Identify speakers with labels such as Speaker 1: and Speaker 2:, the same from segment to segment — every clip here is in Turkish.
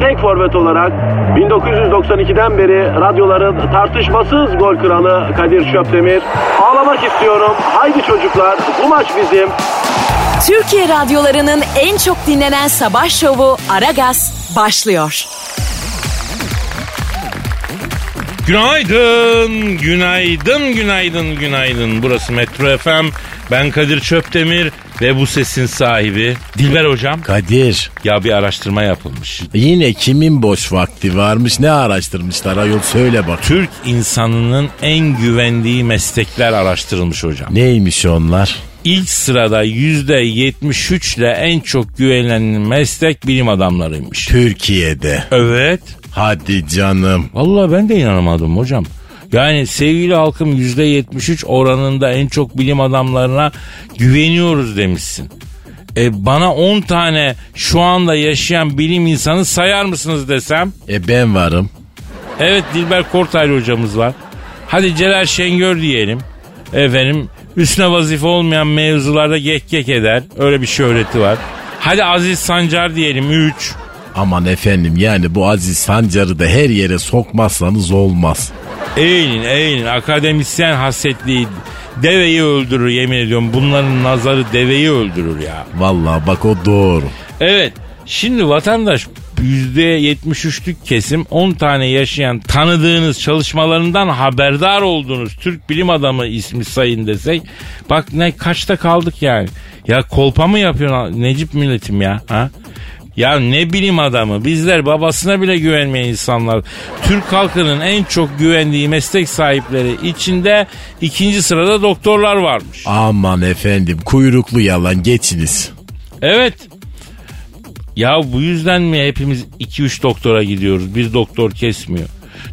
Speaker 1: tek forvet olarak 1992'den beri radyoların tartışmasız gol kralı Kadir Şöpdemir. Ağlamak istiyorum. Haydi çocuklar bu maç bizim.
Speaker 2: Türkiye radyolarının en çok dinlenen sabah şovu Aragaz başlıyor.
Speaker 3: Günaydın, günaydın, günaydın, günaydın. Burası Metro FM. Ben Kadir Çöptemir ve bu sesin sahibi Dilber Hocam.
Speaker 4: Kadir
Speaker 3: Ya bir araştırma yapılmış.
Speaker 4: yine kimin boş vakti varmış ne araştırmışlar ayol söyle bak.
Speaker 3: Türk insanının en güvendiği meslekler araştırılmış hocam.
Speaker 4: Neymiş onlar?
Speaker 3: İlk sırada %73 ile en çok güvenilen meslek bilim adamlarıymış.
Speaker 4: Türkiye'de.
Speaker 3: Evet.
Speaker 4: Hadi canım.
Speaker 3: Vallahi ben de inanamadım hocam. Yani sevgili halkım %73 oranında en çok bilim adamlarına güveniyoruz demişsin. E bana 10 tane şu anda yaşayan bilim insanı sayar mısınız desem?
Speaker 4: E ben varım.
Speaker 3: Evet Dilber Kortaylı hocamız var. Hadi Celal Şengör diyelim. Efendim üstüne vazife olmayan mevzularda gek gek eder. Öyle bir şöhreti var. Hadi Aziz Sancar diyelim 3.
Speaker 4: Aman efendim yani bu Aziz Sancar'ı da her yere sokmazsanız olmaz.
Speaker 3: Eğilin eğilin akademisyen hasretliği deveyi öldürür yemin ediyorum. Bunların nazarı deveyi öldürür ya.
Speaker 4: Vallahi bak o doğru.
Speaker 3: Evet şimdi vatandaş %73'lük kesim 10 tane yaşayan tanıdığınız çalışmalarından haberdar olduğunuz Türk bilim adamı ismi sayın desek bak ne kaçta kaldık yani. Ya kolpa mı yapıyorsun Necip milletim ya ha? Ya ne bilim adamı bizler babasına bile güvenmeyen insanlar. Türk halkının en çok güvendiği meslek sahipleri içinde ikinci sırada doktorlar varmış.
Speaker 4: Aman efendim kuyruklu yalan geçiniz.
Speaker 3: Evet. Ya bu yüzden mi hepimiz 2-3 doktora gidiyoruz? Bir doktor kesmiyor.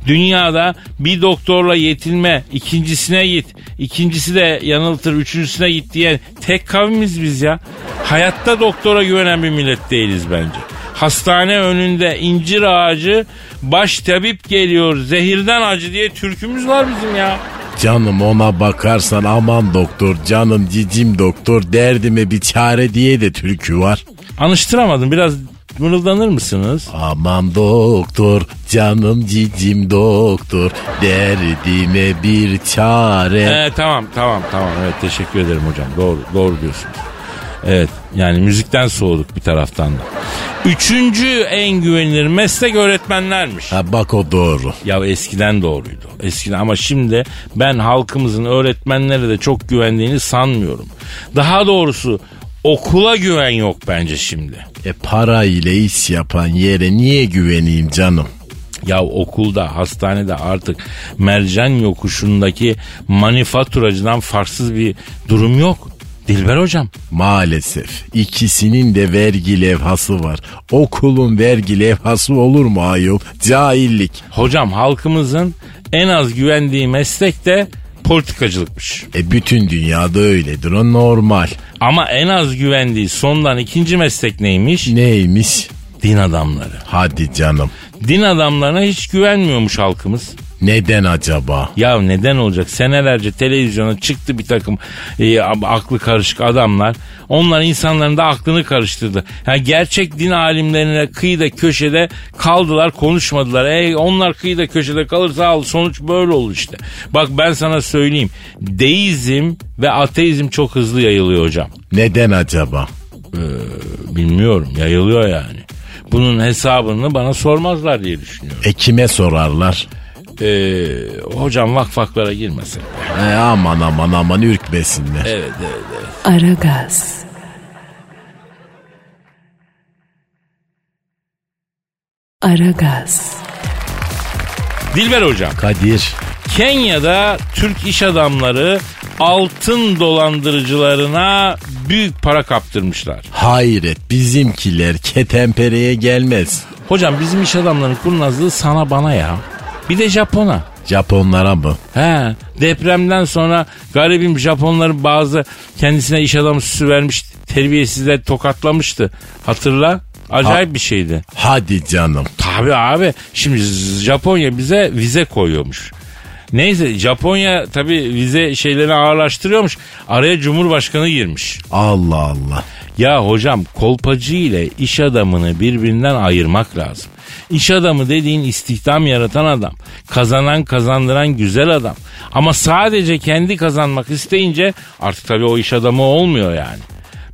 Speaker 3: Dünyada bir doktorla yetinme, ikincisine git, ikincisi de yanıltır, üçüncüsüne git diyen tek kavimiz biz ya. Hayatta doktora güvenen bir millet değiliz bence. Hastane önünde incir ağacı, baş tabip geliyor, zehirden acı diye türkümüz var bizim ya.
Speaker 4: Canım ona bakarsan aman doktor canım cicim doktor derdime bir çare diye de türkü var.
Speaker 3: Anıştıramadım biraz mırıldanır mısınız?
Speaker 4: Aman doktor canım cicim doktor derdime bir çare.
Speaker 3: Ee, tamam tamam tamam evet teşekkür ederim hocam doğru doğru diyorsunuz. Evet yani müzikten soğuduk bir taraftan da. Üçüncü en güvenilir meslek öğretmenlermiş.
Speaker 4: Ha bak o doğru.
Speaker 3: Ya eskiden doğruydu. Eskiden ama şimdi ben halkımızın öğretmenlere de çok güvendiğini sanmıyorum. Daha doğrusu okula güven yok bence şimdi.
Speaker 4: E para ile iş yapan yere niye güveneyim canım?
Speaker 3: Ya okulda, hastanede artık mercan yokuşundaki manifaturacıdan farksız bir durum yok. Dilber hocam.
Speaker 4: Maalesef ikisinin de vergi levhası var. Okulun vergi levhası olur mu ayol? Cahillik.
Speaker 3: Hocam halkımızın en az güvendiği meslek de politikacılıkmış.
Speaker 4: E bütün dünyada öyledir o normal.
Speaker 3: Ama en az güvendiği sondan ikinci meslek neymiş?
Speaker 4: Neymiş?
Speaker 3: Din adamları.
Speaker 4: Hadi canım.
Speaker 3: Din adamlarına hiç güvenmiyormuş halkımız.
Speaker 4: Neden acaba?
Speaker 3: Ya neden olacak? Senelerce televizyona çıktı bir takım e, aklı karışık adamlar. Onlar insanların da aklını karıştırdı. Yani gerçek din alimlerine kıyıda köşede kaldılar konuşmadılar. E, onlar kıyıda köşede kalırsa al sonuç böyle olur işte. Bak ben sana söyleyeyim. Deizm ve ateizm çok hızlı yayılıyor hocam.
Speaker 4: Neden acaba?
Speaker 3: Bilmiyorum yayılıyor yani. Bunun hesabını bana sormazlar diye düşünüyorum.
Speaker 4: E kime sorarlar?
Speaker 3: Ee, hocam vakfaklara girmesin.
Speaker 4: E aman aman aman ürkmesinler.
Speaker 3: Evet evet evet.
Speaker 2: Aragaz. Aragaz.
Speaker 3: Dilber hocam.
Speaker 4: Kadir.
Speaker 3: Kenya'da Türk iş adamları altın dolandırıcılarına büyük para kaptırmışlar.
Speaker 4: Hayret bizimkiler ketempereye gelmez.
Speaker 3: Hocam bizim iş adamlarının kurnazlığı sana bana ya. Bir de Japon'a.
Speaker 4: Japonlara mı?
Speaker 3: He, depremden sonra garibim Japonların bazı kendisine iş adamı süsü vermiş terbiyesizler tokatlamıştı. Hatırla. Acayip
Speaker 4: Ha-
Speaker 3: bir şeydi.
Speaker 4: Hadi canım.
Speaker 3: Tabii abi. Şimdi Japonya bize vize koyuyormuş. Neyse Japonya tabii vize şeylerini ağırlaştırıyormuş. Araya Cumhurbaşkanı girmiş.
Speaker 4: Allah Allah.
Speaker 3: Ya hocam kolpacı ile iş adamını birbirinden ayırmak lazım. İş adamı dediğin istihdam yaratan adam. Kazanan kazandıran güzel adam. Ama sadece kendi kazanmak isteyince artık tabii o iş adamı olmuyor yani.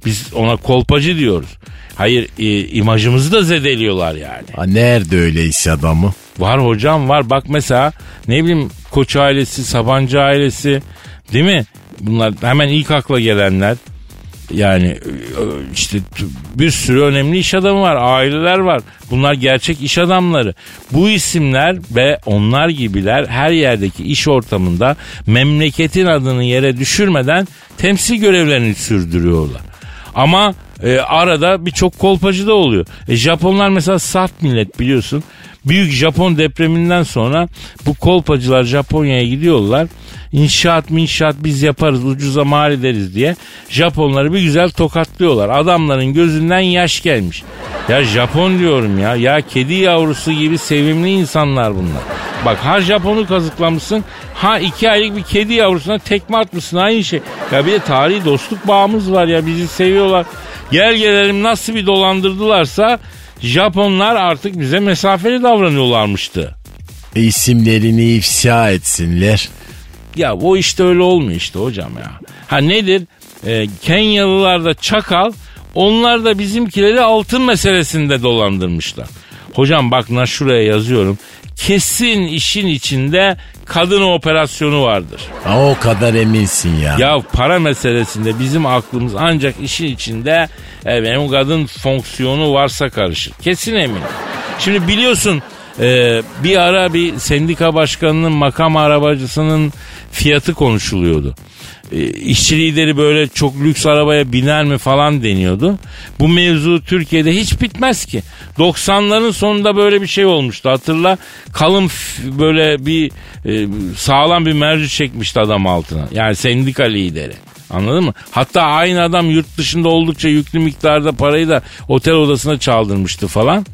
Speaker 3: Biz ona kolpacı diyoruz. Hayır e, imajımızı da zedeliyorlar yani.
Speaker 4: Ha, nerede öyle iş adamı?
Speaker 3: Var hocam var. Bak mesela ne bileyim Koç ailesi, Sabancı ailesi değil mi? Bunlar hemen ilk akla gelenler. Yani e, işte bir sürü önemli iş adamı var, aileler var. Bunlar gerçek iş adamları. Bu isimler ve onlar gibiler her yerdeki iş ortamında memleketin adını yere düşürmeden temsil görevlerini sürdürüyorlar. Ama e, arada birçok kolpacı da oluyor. E, Japonlar mesela saf millet biliyorsun. Büyük Japon depreminden sonra bu kolpacılar Japonya'ya gidiyorlar. İnşaat minşaat biz yaparız ucuza mal ederiz diye Japonları bir güzel tokatlıyorlar. Adamların gözünden yaş gelmiş. Ya Japon diyorum ya. Ya kedi yavrusu gibi sevimli insanlar bunlar. Bak ha Japon'u kazıklamışsın ha iki aylık bir kedi yavrusuna tekme atmışsın aynı şey. Ya bir de tarihi dostluk bağımız var ya bizi seviyorlar. Gel gelelim nasıl bir dolandırdılarsa Japonlar artık bize mesafeli davranıyorlarmıştı.
Speaker 4: İsimlerini ifşa etsinler.
Speaker 3: Ya o işte öyle olmuyor işte hocam ya. Ha nedir? Ee, Kenyalılar da çakal onlar da bizimkileri altın meselesinde dolandırmışlar. Hocam bak na şuraya yazıyorum. Kesin işin içinde kadın operasyonu vardır.
Speaker 4: O kadar eminsin ya.
Speaker 3: Ya para meselesinde bizim aklımız ancak işin içinde efendim, kadın fonksiyonu varsa karışır. Kesin eminim. Şimdi biliyorsun e, bir ara bir sendika başkanının makam arabacısının fiyatı konuşuluyordu. E, işçi lideri böyle çok lüks arabaya biner mi falan deniyordu. Bu mevzu Türkiye'de hiç bitmez ki. 90'ların sonunda böyle bir şey olmuştu hatırla. Kalın böyle bir e, sağlam bir merci çekmişti adam altına. Yani sendika lideri. Anladın mı? Hatta aynı adam yurt dışında oldukça yüklü miktarda parayı da otel odasına çaldırmıştı falan.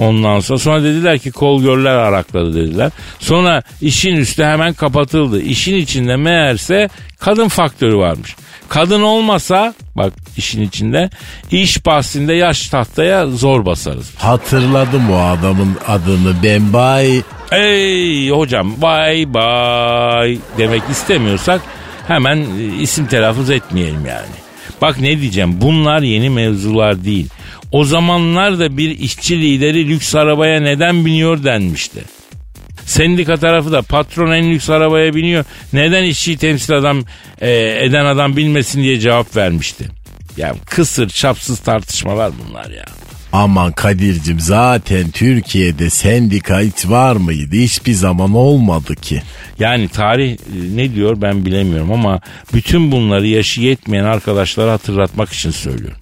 Speaker 3: Ondan sonra sonra dediler ki kol görler arakladı dediler. Sonra işin üstü hemen kapatıldı. İşin içinde meğerse kadın faktörü varmış. Kadın olmasa bak işin içinde iş bahsinde yaş tahtaya zor basarız.
Speaker 4: Hatırladım o adamın adını ben bay.
Speaker 3: Ey hocam bay bay demek istemiyorsak hemen isim telaffuz etmeyelim yani. Bak ne diyeceğim bunlar yeni mevzular değil. O zamanlar da bir işçi lideri lüks arabaya neden biniyor denmişti. Sendika tarafı da patron en lüks arabaya biniyor. Neden işçiyi temsil adam e, eden adam bilmesin diye cevap vermişti. Ya kısır çapsız tartışmalar bunlar ya.
Speaker 4: Aman Kadir'cim zaten Türkiye'de sendika hiç var mıydı? Hiçbir zaman olmadı ki.
Speaker 3: Yani tarih e, ne diyor ben bilemiyorum ama bütün bunları yaşı yetmeyen arkadaşlara hatırlatmak için söylüyorum.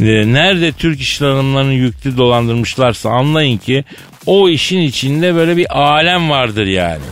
Speaker 3: E, Nerede Türk iş hanımlarını yüklü dolandırmışlarsa anlayın ki o işin içinde böyle bir alem vardır yani.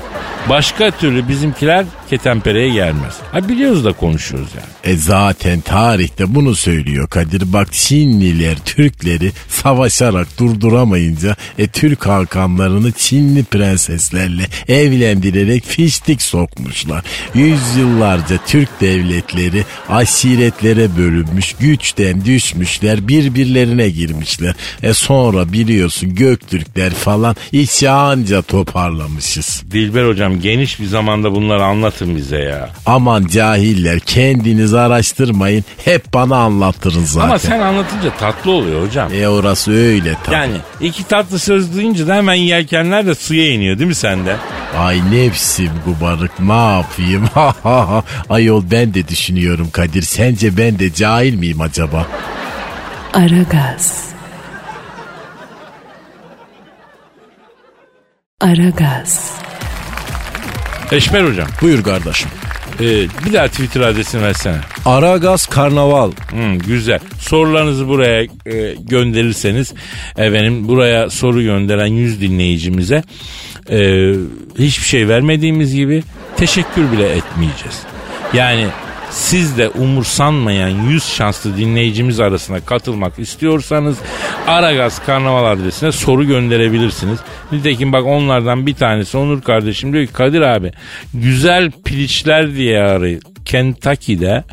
Speaker 3: Başka türlü bizimkiler ketempereye gelmez. Ha biliyoruz da konuşuyoruz yani.
Speaker 4: E zaten tarihte bunu söylüyor Kadir. Bak Çinliler Türkleri savaşarak durduramayınca e, Türk hakanlarını Çinli prenseslerle evlendirerek fiştik sokmuşlar. Yüzyıllarca Türk devletleri aşiretlere bölünmüş, güçten düşmüşler, birbirlerine girmişler. E sonra biliyorsun Göktürkler falan işi anca toparlamışız.
Speaker 3: Dilber hocam geniş bir zamanda bunları anlatın bize ya.
Speaker 4: Aman cahiller kendiniz araştırmayın hep bana anlattırın zaten.
Speaker 3: Ama sen anlatınca tatlı oluyor hocam.
Speaker 4: E orası öyle tabii.
Speaker 3: Yani iki tatlı söz duyunca da hemen yelkenler de suya iniyor değil mi sende?
Speaker 4: Ay nefsim gubarık ne yapayım? Ayol ben de düşünüyorum Kadir. Sence ben de cahil miyim acaba?
Speaker 2: Aragaz. Aragaz.
Speaker 3: Eşmer hocam.
Speaker 4: Buyur kardeşim.
Speaker 3: e, bir daha Twitter adresini versene.
Speaker 4: Aragaz Karnaval.
Speaker 3: Hmm, güzel. Sorularınızı buraya e, gönderirseniz efendim buraya soru gönderen 100 dinleyicimize e, hiçbir şey vermediğimiz gibi teşekkür bile etmeyeceğiz. Yani siz de umursanmayan 100 şanslı dinleyicimiz arasına katılmak istiyorsanız Aragaz Karnaval adresine soru gönderebilirsiniz. Nitekim bak onlardan bir tanesi Onur kardeşim diyor ki Kadir abi güzel piliçler diyarı Kentucky'de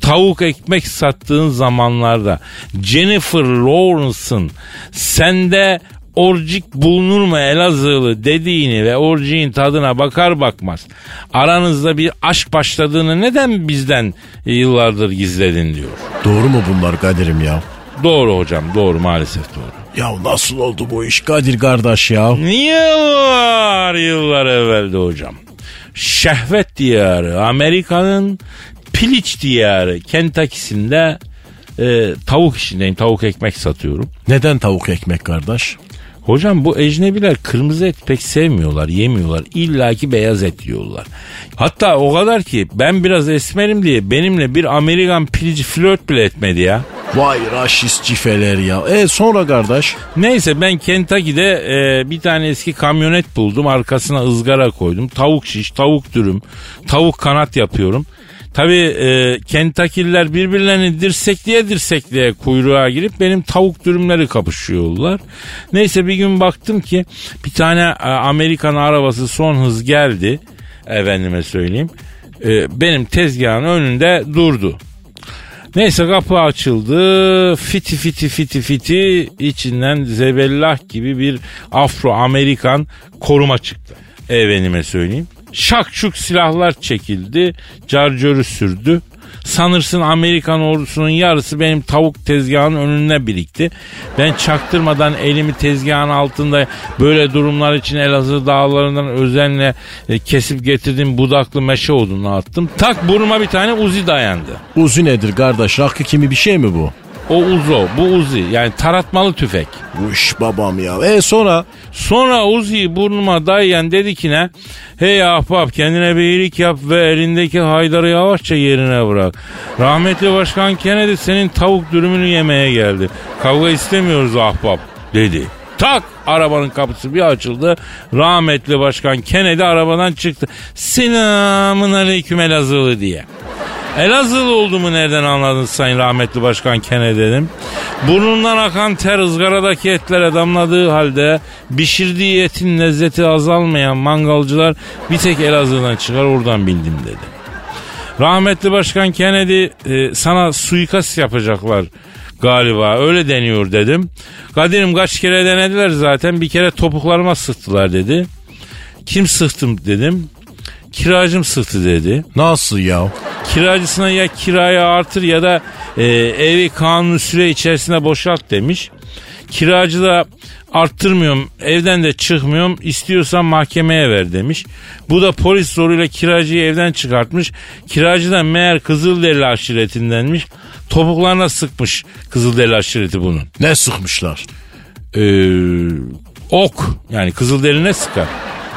Speaker 3: tavuk ekmek sattığın zamanlarda Jennifer Lawrence'ın sende orcik bulunur mu Elazığlı dediğini ve orciğin tadına bakar bakmaz aranızda bir aşk başladığını neden bizden yıllardır gizledin diyor.
Speaker 4: Doğru mu bunlar Kadir'im ya?
Speaker 3: Doğru hocam doğru maalesef doğru.
Speaker 4: Ya nasıl oldu bu iş Kadir kardeş ya?
Speaker 3: Yıllar yıllar evvelde hocam. Şehvet diyarı Amerika'nın piliç diyarı Kentucky'sinde e, tavuk işindeyim tavuk ekmek satıyorum.
Speaker 4: Neden tavuk ekmek kardeş?
Speaker 3: Hocam bu ecnebiler kırmızı et pek sevmiyorlar, yemiyorlar. İlla ki beyaz et yiyorlar. Hatta o kadar ki ben biraz esmerim diye benimle bir Amerikan pilici flört bile etmedi ya.
Speaker 4: Vay raşist cifeler ya. E sonra kardeş?
Speaker 3: Neyse ben Kentucky'de e, bir tane eski kamyonet buldum. Arkasına ızgara koydum. Tavuk şiş, tavuk dürüm, tavuk kanat yapıyorum. Tabii e, Kentucky'liler birbirlerini dirsekliye dirsekliye kuyruğa girip benim tavuk dürümleri kapışıyorlar. Neyse bir gün baktım ki bir tane e, Amerikan arabası son hız geldi. Efendime söyleyeyim. E, benim tezgahın önünde durdu. Neyse kapı açıldı. Fiti fiti fiti fiti içinden zebellah gibi bir Afro Amerikan koruma çıktı. Efendime söyleyeyim. Şakşuk silahlar çekildi. Carcörü sürdü. Sanırsın Amerikan ordusunun yarısı benim tavuk tezgahının önüne birikti. Ben çaktırmadan elimi tezgahın altında böyle durumlar için Elazığ dağlarından özenle e, kesip getirdiğim budaklı meşe odunu attım. Tak burnuma bir tane uzi dayandı.
Speaker 4: Uzi nedir kardeş? Rakı kimi bir şey mi bu?
Speaker 3: O Uzo, bu Uzi. Yani taratmalı tüfek.
Speaker 4: Uş babam ya. E sonra?
Speaker 3: Sonra Uzi'yi burnuma dayayan dedi ki ne? Hey ahbap kendine bir iyilik yap ve elindeki haydarı yavaşça yerine bırak. Rahmetli Başkan Kennedy senin tavuk dürümünü yemeye geldi. Kavga istemiyoruz ahbap dedi. Tak arabanın kapısı bir açıldı. Rahmetli Başkan Kennedy arabadan çıktı. Selamın aleyküm Elazığlı diye. Elazığlı olduğumu nereden anladın Sayın Rahmetli Başkan Kene dedim. Burnundan akan ter ızgaradaki etlere damladığı halde pişirdiği etin lezzeti azalmayan mangalcılar bir tek Elazığ'dan çıkar oradan bildim dedi. Rahmetli Başkan Kennedy e, sana suikast yapacaklar galiba öyle deniyor dedim. Kadir'im kaç kere denediler zaten bir kere topuklarıma sıktılar dedi. Kim sıktım dedim. Kiracım sıktı dedi.
Speaker 4: Nasıl ya?
Speaker 3: Kiracısına ya kirayı artır ya da e, evi kanun süre içerisinde boşalt demiş. Kiracı da arttırmıyorum evden de çıkmıyorum istiyorsan mahkemeye ver demiş. Bu da polis zoruyla kiracıyı evden çıkartmış. Kiracı da meğer Kızılderili aşiretindenmiş. Topuklarına sıkmış Kızılderili aşireti bunun.
Speaker 4: Ne sıkmışlar?
Speaker 3: Ee, ok yani Kızılderili sıkar?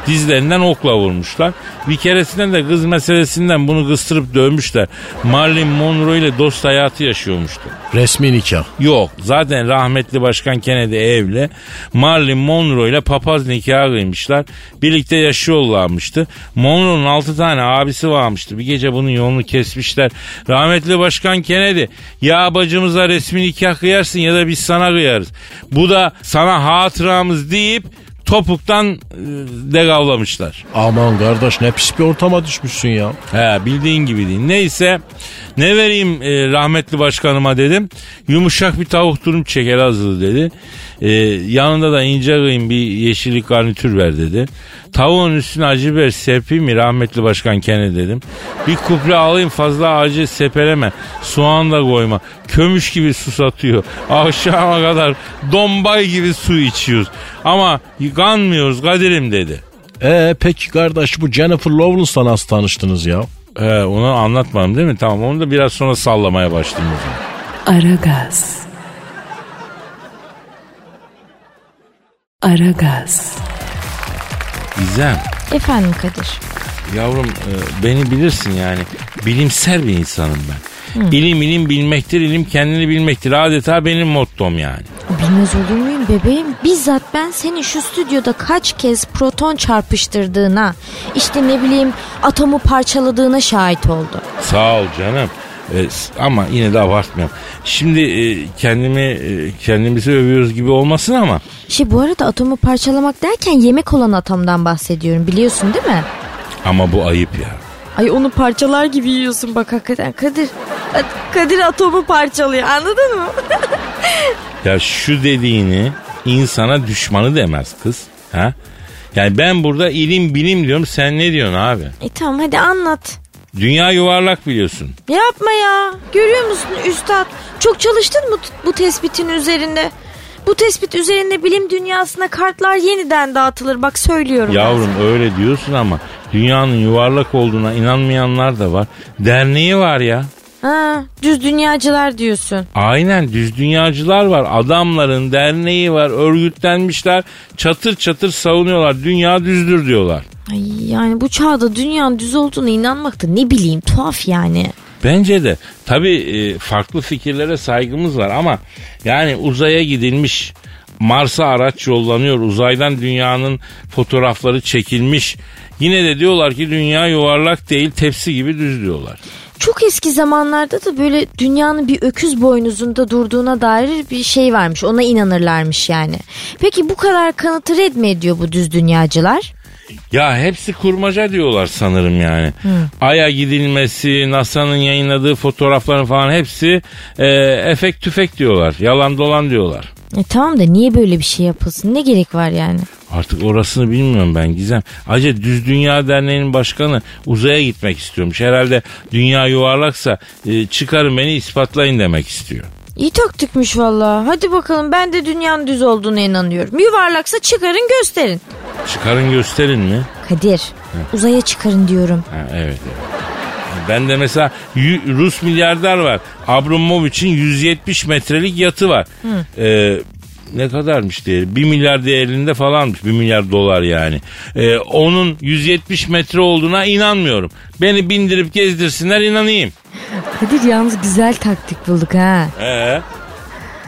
Speaker 3: Dizlerinden okla vurmuşlar. Bir keresinden de kız meselesinden bunu kıstırıp dövmüşler. Marilyn Monroe ile dost hayatı yaşıyormuştu.
Speaker 4: Resmi nikah.
Speaker 3: Yok zaten rahmetli başkan Kennedy evli. Marilyn Monroe ile papaz nikahı kıymışlar. Birlikte yaşıyorlarmıştı. Monroe'nun altı tane abisi varmıştı. Bir gece bunun yolunu kesmişler. Rahmetli başkan Kennedy ya bacımıza resmi nikah kıyarsın ya da biz sana kıyarız. Bu da sana hatıramız deyip topuktan e, degavlamışlar.
Speaker 4: Aman kardeş ne pis bir ortama düşmüşsün ya.
Speaker 3: He bildiğin gibi değil. Neyse ne vereyim e, rahmetli başkanıma dedim. Yumuşak bir tavuk durum çek Elazığ dedi. E, yanında da ince kıyım bir yeşillik garnitür ver dedi. Tavuğun üstüne acı biber serpeyim mi rahmetli başkan Kene dedim. Bir kuple alayım fazla acı sepeleme. Soğan da koyma. Kömüş gibi su satıyor. Akşama kadar dombay gibi su içiyoruz. Ama yıkanmıyoruz Kadir'im dedi.
Speaker 4: E peki kardeş bu Jennifer Lawrence'la nasıl tanıştınız ya?
Speaker 3: He, onu anlatmadım değil mi? Tamam onu da biraz sonra sallamaya başlayayım o zaman.
Speaker 2: Aragaz. Aragaz.
Speaker 3: Gizem.
Speaker 5: Efendim Kadir.
Speaker 3: Yavrum e, beni bilirsin yani. Bilimsel bir insanım ben. İlim ilim bilmektir, ilim kendini bilmektir. Adeta benim mottom yani.
Speaker 5: Bilmez olur muyum bebeğim? Bizzat ben senin şu stüdyoda kaç kez proton çarpıştırdığına, işte ne bileyim atomu parçaladığına şahit oldu.
Speaker 3: Sağ ol canım. E, ama yine de abartmıyorum. Şimdi e, kendimi e, kendimizi övüyoruz gibi olmasın ama
Speaker 5: Şey bu arada atomu parçalamak derken yemek olan atomdan bahsediyorum biliyorsun değil mi?
Speaker 3: ama bu ayıp ya.
Speaker 5: Ay onu parçalar gibi yiyorsun bak hakikaten Kadir. Kadir atomu parçalıyor anladın mı?
Speaker 3: Ya şu dediğini insana düşmanı demez kız. Ha? Yani ben burada ilim bilim diyorum sen ne diyorsun abi?
Speaker 5: e tamam hadi anlat.
Speaker 3: Dünya yuvarlak biliyorsun.
Speaker 5: Yapma ya. Görüyor musun üstad? Çok çalıştın mı bu tespitin üzerinde? Bu tespit üzerinde bilim dünyasına kartlar yeniden dağıtılır bak söylüyorum. ben
Speaker 3: Yavrum öyle diyorsun ama dünyanın yuvarlak olduğuna inanmayanlar da var. Derneği var ya.
Speaker 5: Ha, düz dünyacılar diyorsun.
Speaker 3: Aynen düz dünyacılar var. Adamların derneği var. Örgütlenmişler. Çatır çatır savunuyorlar. Dünya düzdür diyorlar.
Speaker 5: Ay, yani bu çağda dünyanın düz olduğuna inanmak da ne bileyim tuhaf yani.
Speaker 3: Bence de tabii e, farklı fikirlere saygımız var ama yani uzaya gidilmiş Mars'a araç yollanıyor uzaydan dünyanın fotoğrafları çekilmiş yine de diyorlar ki dünya yuvarlak değil tepsi gibi düz diyorlar.
Speaker 5: Çok eski zamanlarda da böyle dünyanın bir öküz boynuzunda durduğuna dair bir şey varmış. Ona inanırlarmış yani. Peki bu kadar kanıtı red mi ediyor bu düz dünyacılar?
Speaker 3: Ya hepsi kurmaca diyorlar sanırım yani. Ay'a gidilmesi, NASA'nın yayınladığı fotoğrafların falan hepsi e, efekt tüfek diyorlar. Yalan dolan diyorlar.
Speaker 5: E tamam da niye böyle bir şey yapılsın? Ne gerek var yani?
Speaker 3: Artık orasını bilmiyorum ben Gizem. Acaba Düz Dünya Derneği'nin başkanı uzaya gitmek istiyormuş. Herhalde dünya yuvarlaksa e, çıkarın beni ispatlayın demek istiyor.
Speaker 5: İyi taktikmiş valla. Hadi bakalım ben de dünyanın düz olduğuna inanıyorum. Yuvarlaksa çıkarın gösterin.
Speaker 3: Çıkarın gösterin mi?
Speaker 5: Kadir uzaya çıkarın diyorum.
Speaker 3: Ha, evet, evet. Ben de mesela Rus milyarder var. Abramovich'in 170 metrelik yatı var. Ee, ne kadarmış değeri? 1 milyar değerinde falanmış. 1 milyar dolar yani. Ee, onun 170 metre olduğuna inanmıyorum. Beni bindirip gezdirsinler inanayım.
Speaker 5: Kadir yalnız güzel taktik bulduk ha.
Speaker 3: Ee,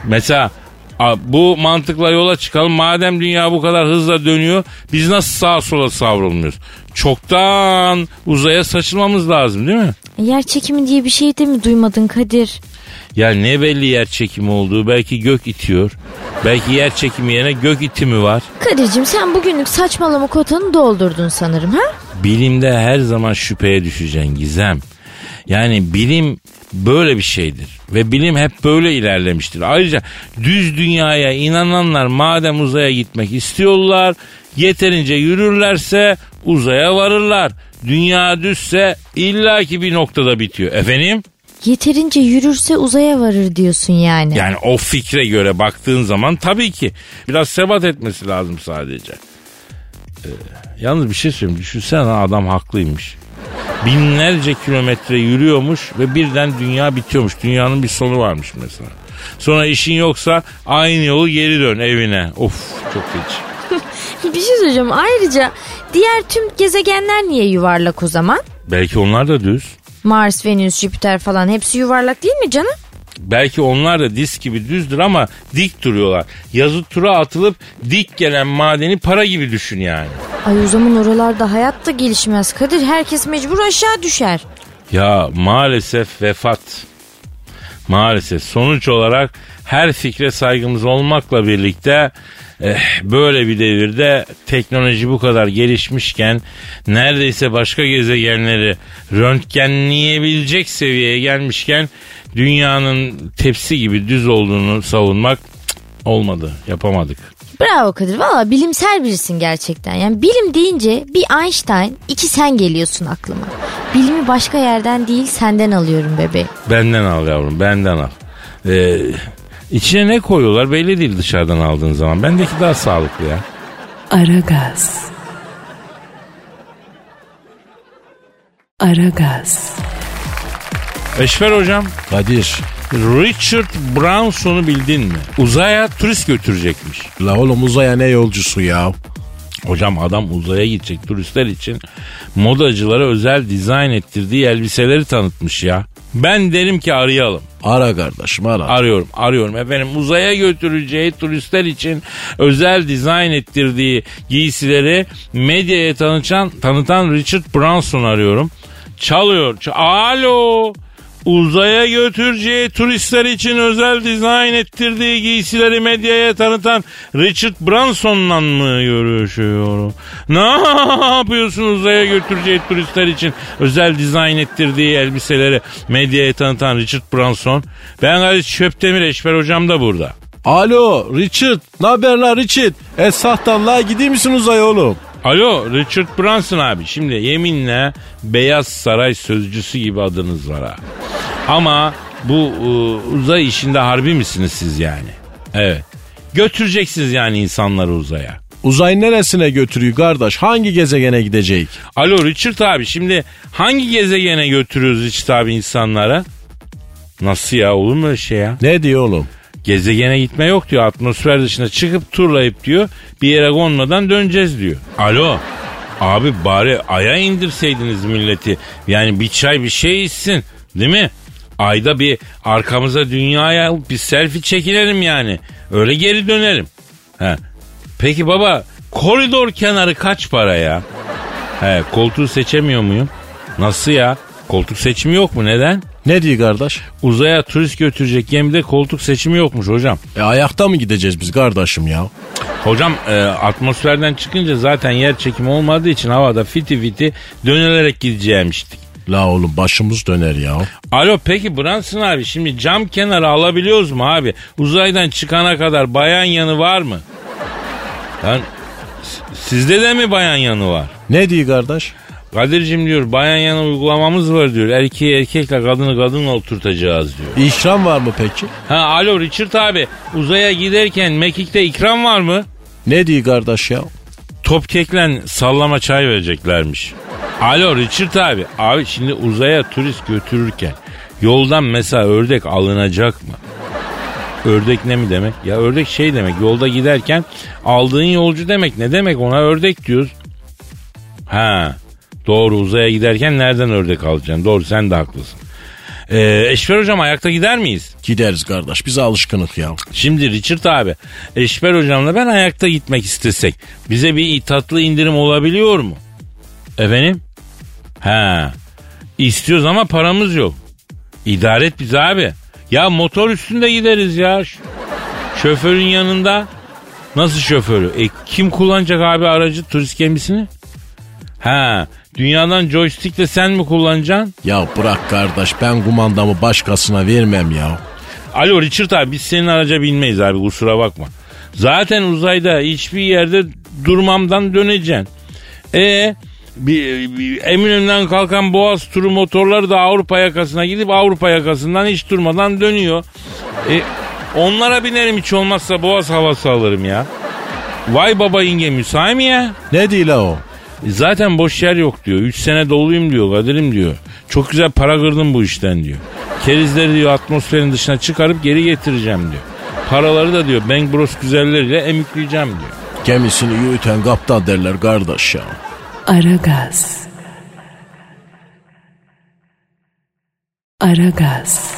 Speaker 3: mesela bu mantıkla yola çıkalım. Madem dünya bu kadar hızla dönüyor biz nasıl sağa sola savrulmuyoruz? Çoktan uzaya saçılmamız lazım değil mi?
Speaker 5: Yer çekimi diye bir şey de mi duymadın Kadir?
Speaker 3: Ya ne belli yer çekimi olduğu belki gök itiyor. Belki yer çekimi yerine gök itimi var.
Speaker 5: Kadir'cim sen bugünlük saçmalama kotanı doldurdun sanırım ha?
Speaker 3: Bilimde her zaman şüpheye düşeceksin Gizem. Yani bilim böyle bir şeydir. Ve bilim hep böyle ilerlemiştir. Ayrıca düz dünyaya inananlar madem uzaya gitmek istiyorlar, yeterince yürürlerse uzaya varırlar. Dünya düzse illaki bir noktada bitiyor. Efendim?
Speaker 5: Yeterince yürürse uzaya varır diyorsun yani.
Speaker 3: Yani o fikre göre baktığın zaman tabii ki biraz sebat etmesi lazım sadece. Ee, yalnız bir şey söyleyeyim. Düşünsene adam haklıymış. Binlerce kilometre yürüyormuş ve birden dünya bitiyormuş. Dünyanın bir sonu varmış mesela. Sonra işin yoksa aynı yolu geri dön evine. Of çok geç.
Speaker 5: Bir şey söyleyeceğim. Ayrıca diğer tüm gezegenler niye yuvarlak o zaman?
Speaker 3: Belki onlar da düz.
Speaker 5: Mars, Venüs, Jüpiter falan hepsi yuvarlak değil mi canım?
Speaker 3: Belki onlar da disk gibi düzdür ama dik duruyorlar. Yazı tura atılıp dik gelen madeni para gibi düşün yani.
Speaker 5: Ay o zaman oralarda hayat da gelişmez Kadir. Herkes mecbur aşağı düşer.
Speaker 3: Ya maalesef vefat. Maalesef sonuç olarak her fikre saygımız olmakla birlikte böyle bir devirde teknoloji bu kadar gelişmişken neredeyse başka gezegenleri röntgenleyebilecek seviyeye gelmişken dünyanın tepsi gibi düz olduğunu savunmak cık, olmadı yapamadık.
Speaker 5: Bravo Kadir. Valla bilimsel birisin gerçekten. Yani bilim deyince bir Einstein, iki sen geliyorsun aklıma. Bilimi başka yerden değil senden alıyorum bebeğim.
Speaker 3: Benden al yavrum benden al. Ee, içine ne koyuyorlar belli değil dışarıdan aldığın zaman. Bendeki daha sağlıklı ya.
Speaker 2: Aragaz. Aragaz.
Speaker 3: Eşver hocam
Speaker 4: Kadir.
Speaker 3: Richard Branson'u bildin mi? Uzaya turist götürecekmiş.
Speaker 4: La oğlum uzaya ne yolcusu ya?
Speaker 3: Hocam adam uzaya gidecek turistler için modacılara özel dizayn ettirdiği elbiseleri tanıtmış ya. Ben derim ki arayalım.
Speaker 4: Ara kardeşim ara.
Speaker 3: Arıyorum, arıyorum. Efendim uzaya götüreceği turistler için özel dizayn ettirdiği giysileri medyaya tanıtan, tanıtan Richard Branson arıyorum. Çalıyor. Ç- Alo. Uzaya götüreceği turistler için özel dizayn ettirdiği giysileri medyaya tanıtan Richard Branson'la mı görüşüyorum? Ne yapıyorsun uzaya götüreceği turistler için özel dizayn ettirdiği elbiseleri medyaya tanıtan Richard Branson? Ben Halis Çöptemir Eşber hocam da burada.
Speaker 4: Alo Richard. Ne haber la Richard? Esahtan la gidiyor musun uzaya oğlum?
Speaker 3: Alo Richard Branson abi şimdi yeminle Beyaz Saray sözcüsü gibi adınız var ha. Ama bu e, uzay işinde harbi misiniz siz yani? Evet. Götüreceksiniz yani insanları uzaya.
Speaker 4: Uzay neresine götürüyor kardeş? Hangi gezegene gidecek?
Speaker 3: Alo Richard abi şimdi hangi gezegene götürüyoruz Richard abi insanlara? Nasıl ya olur mu öyle şey ya?
Speaker 4: Ne diyor oğlum?
Speaker 3: Gezegene gitme yok diyor. Atmosfer dışına çıkıp turlayıp diyor. Bir yere konmadan döneceğiz diyor. Alo. Abi bari aya indirseydiniz milleti. Yani bir çay bir şey içsin. Değil mi? Ayda bir arkamıza dünyaya bir selfie çekilelim yani. Öyle geri dönelim. He. Peki baba koridor kenarı kaç para ya? He, koltuğu seçemiyor muyum? Nasıl ya? Koltuk seçimi yok mu? Neden?
Speaker 4: Ne diyor kardeş?
Speaker 3: Uzaya turist götürecek gemide koltuk seçimi yokmuş hocam.
Speaker 4: E ayakta mı gideceğiz biz kardeşim ya?
Speaker 3: Hocam e, atmosferden çıkınca zaten yer çekimi olmadığı için havada fiti fiti dönelerek gideceğimiştik.
Speaker 4: La oğlum başımız döner ya.
Speaker 3: Alo peki Branson abi şimdi cam kenarı alabiliyoruz mu abi? Uzaydan çıkana kadar bayan yanı var mı? Lan sizde de mi bayan yanı var?
Speaker 4: Ne diyor kardeş?
Speaker 3: Kadir'cim diyor bayan yanı uygulamamız var diyor. Erkeği erkekle kadını kadınla oturtacağız diyor.
Speaker 4: İşram var mı peki?
Speaker 3: Ha alo Richard abi uzaya giderken mekikte ikram var mı?
Speaker 4: Ne diyor kardeş ya?
Speaker 3: top kekle sallama çay vereceklermiş. Alo Richard abi. Abi şimdi uzaya turist götürürken yoldan mesela ördek alınacak mı? Ördek ne mi demek? Ya ördek şey demek yolda giderken aldığın yolcu demek. Ne demek ona ördek diyoruz. Ha doğru uzaya giderken nereden ördek alacaksın? Doğru sen de haklısın. Ee, Eşver hocam ayakta gider miyiz?
Speaker 4: Gideriz kardeş biz alışkınık ya.
Speaker 3: Şimdi Richard abi, Eşber hocamla ben ayakta gitmek istesek bize bir tatlı indirim olabiliyor mu? Efendim? Ha. İstiyoruz ama paramız yok. İdare et bizi abi. Ya motor üstünde gideriz ya. Şoförün yanında. Nasıl şoförü? E, kim kullanacak abi aracı turist gemisini? Ha. Dünyadan joystickle sen mi kullanacaksın?
Speaker 4: Ya bırak kardeş ben kumandamı başkasına vermem ya.
Speaker 3: Alo Richard abi biz senin araca binmeyiz abi kusura bakma. Zaten uzayda hiçbir yerde durmamdan döneceksin. E bir, bir Eminönü'nden kalkan Boğaz turu motorları da Avrupa yakasına gidip Avrupa yakasından hiç durmadan dönüyor. E, onlara binerim hiç olmazsa Boğaz havası alırım ya. Vay baba inge müsait mi ya?
Speaker 4: Ne la o?
Speaker 3: Zaten boş yer yok diyor. 3 sene doluyum diyor Kadir'im diyor. Çok güzel para kırdım bu işten diyor. Kerizleri diyor atmosferin dışına çıkarıp geri getireceğim diyor. Paraları da diyor Bank Bros güzelleriyle emükleyeceğim diyor.
Speaker 4: Gemisini yürüten kaptan derler kardeş ya.
Speaker 2: Aragaz. Aragaz.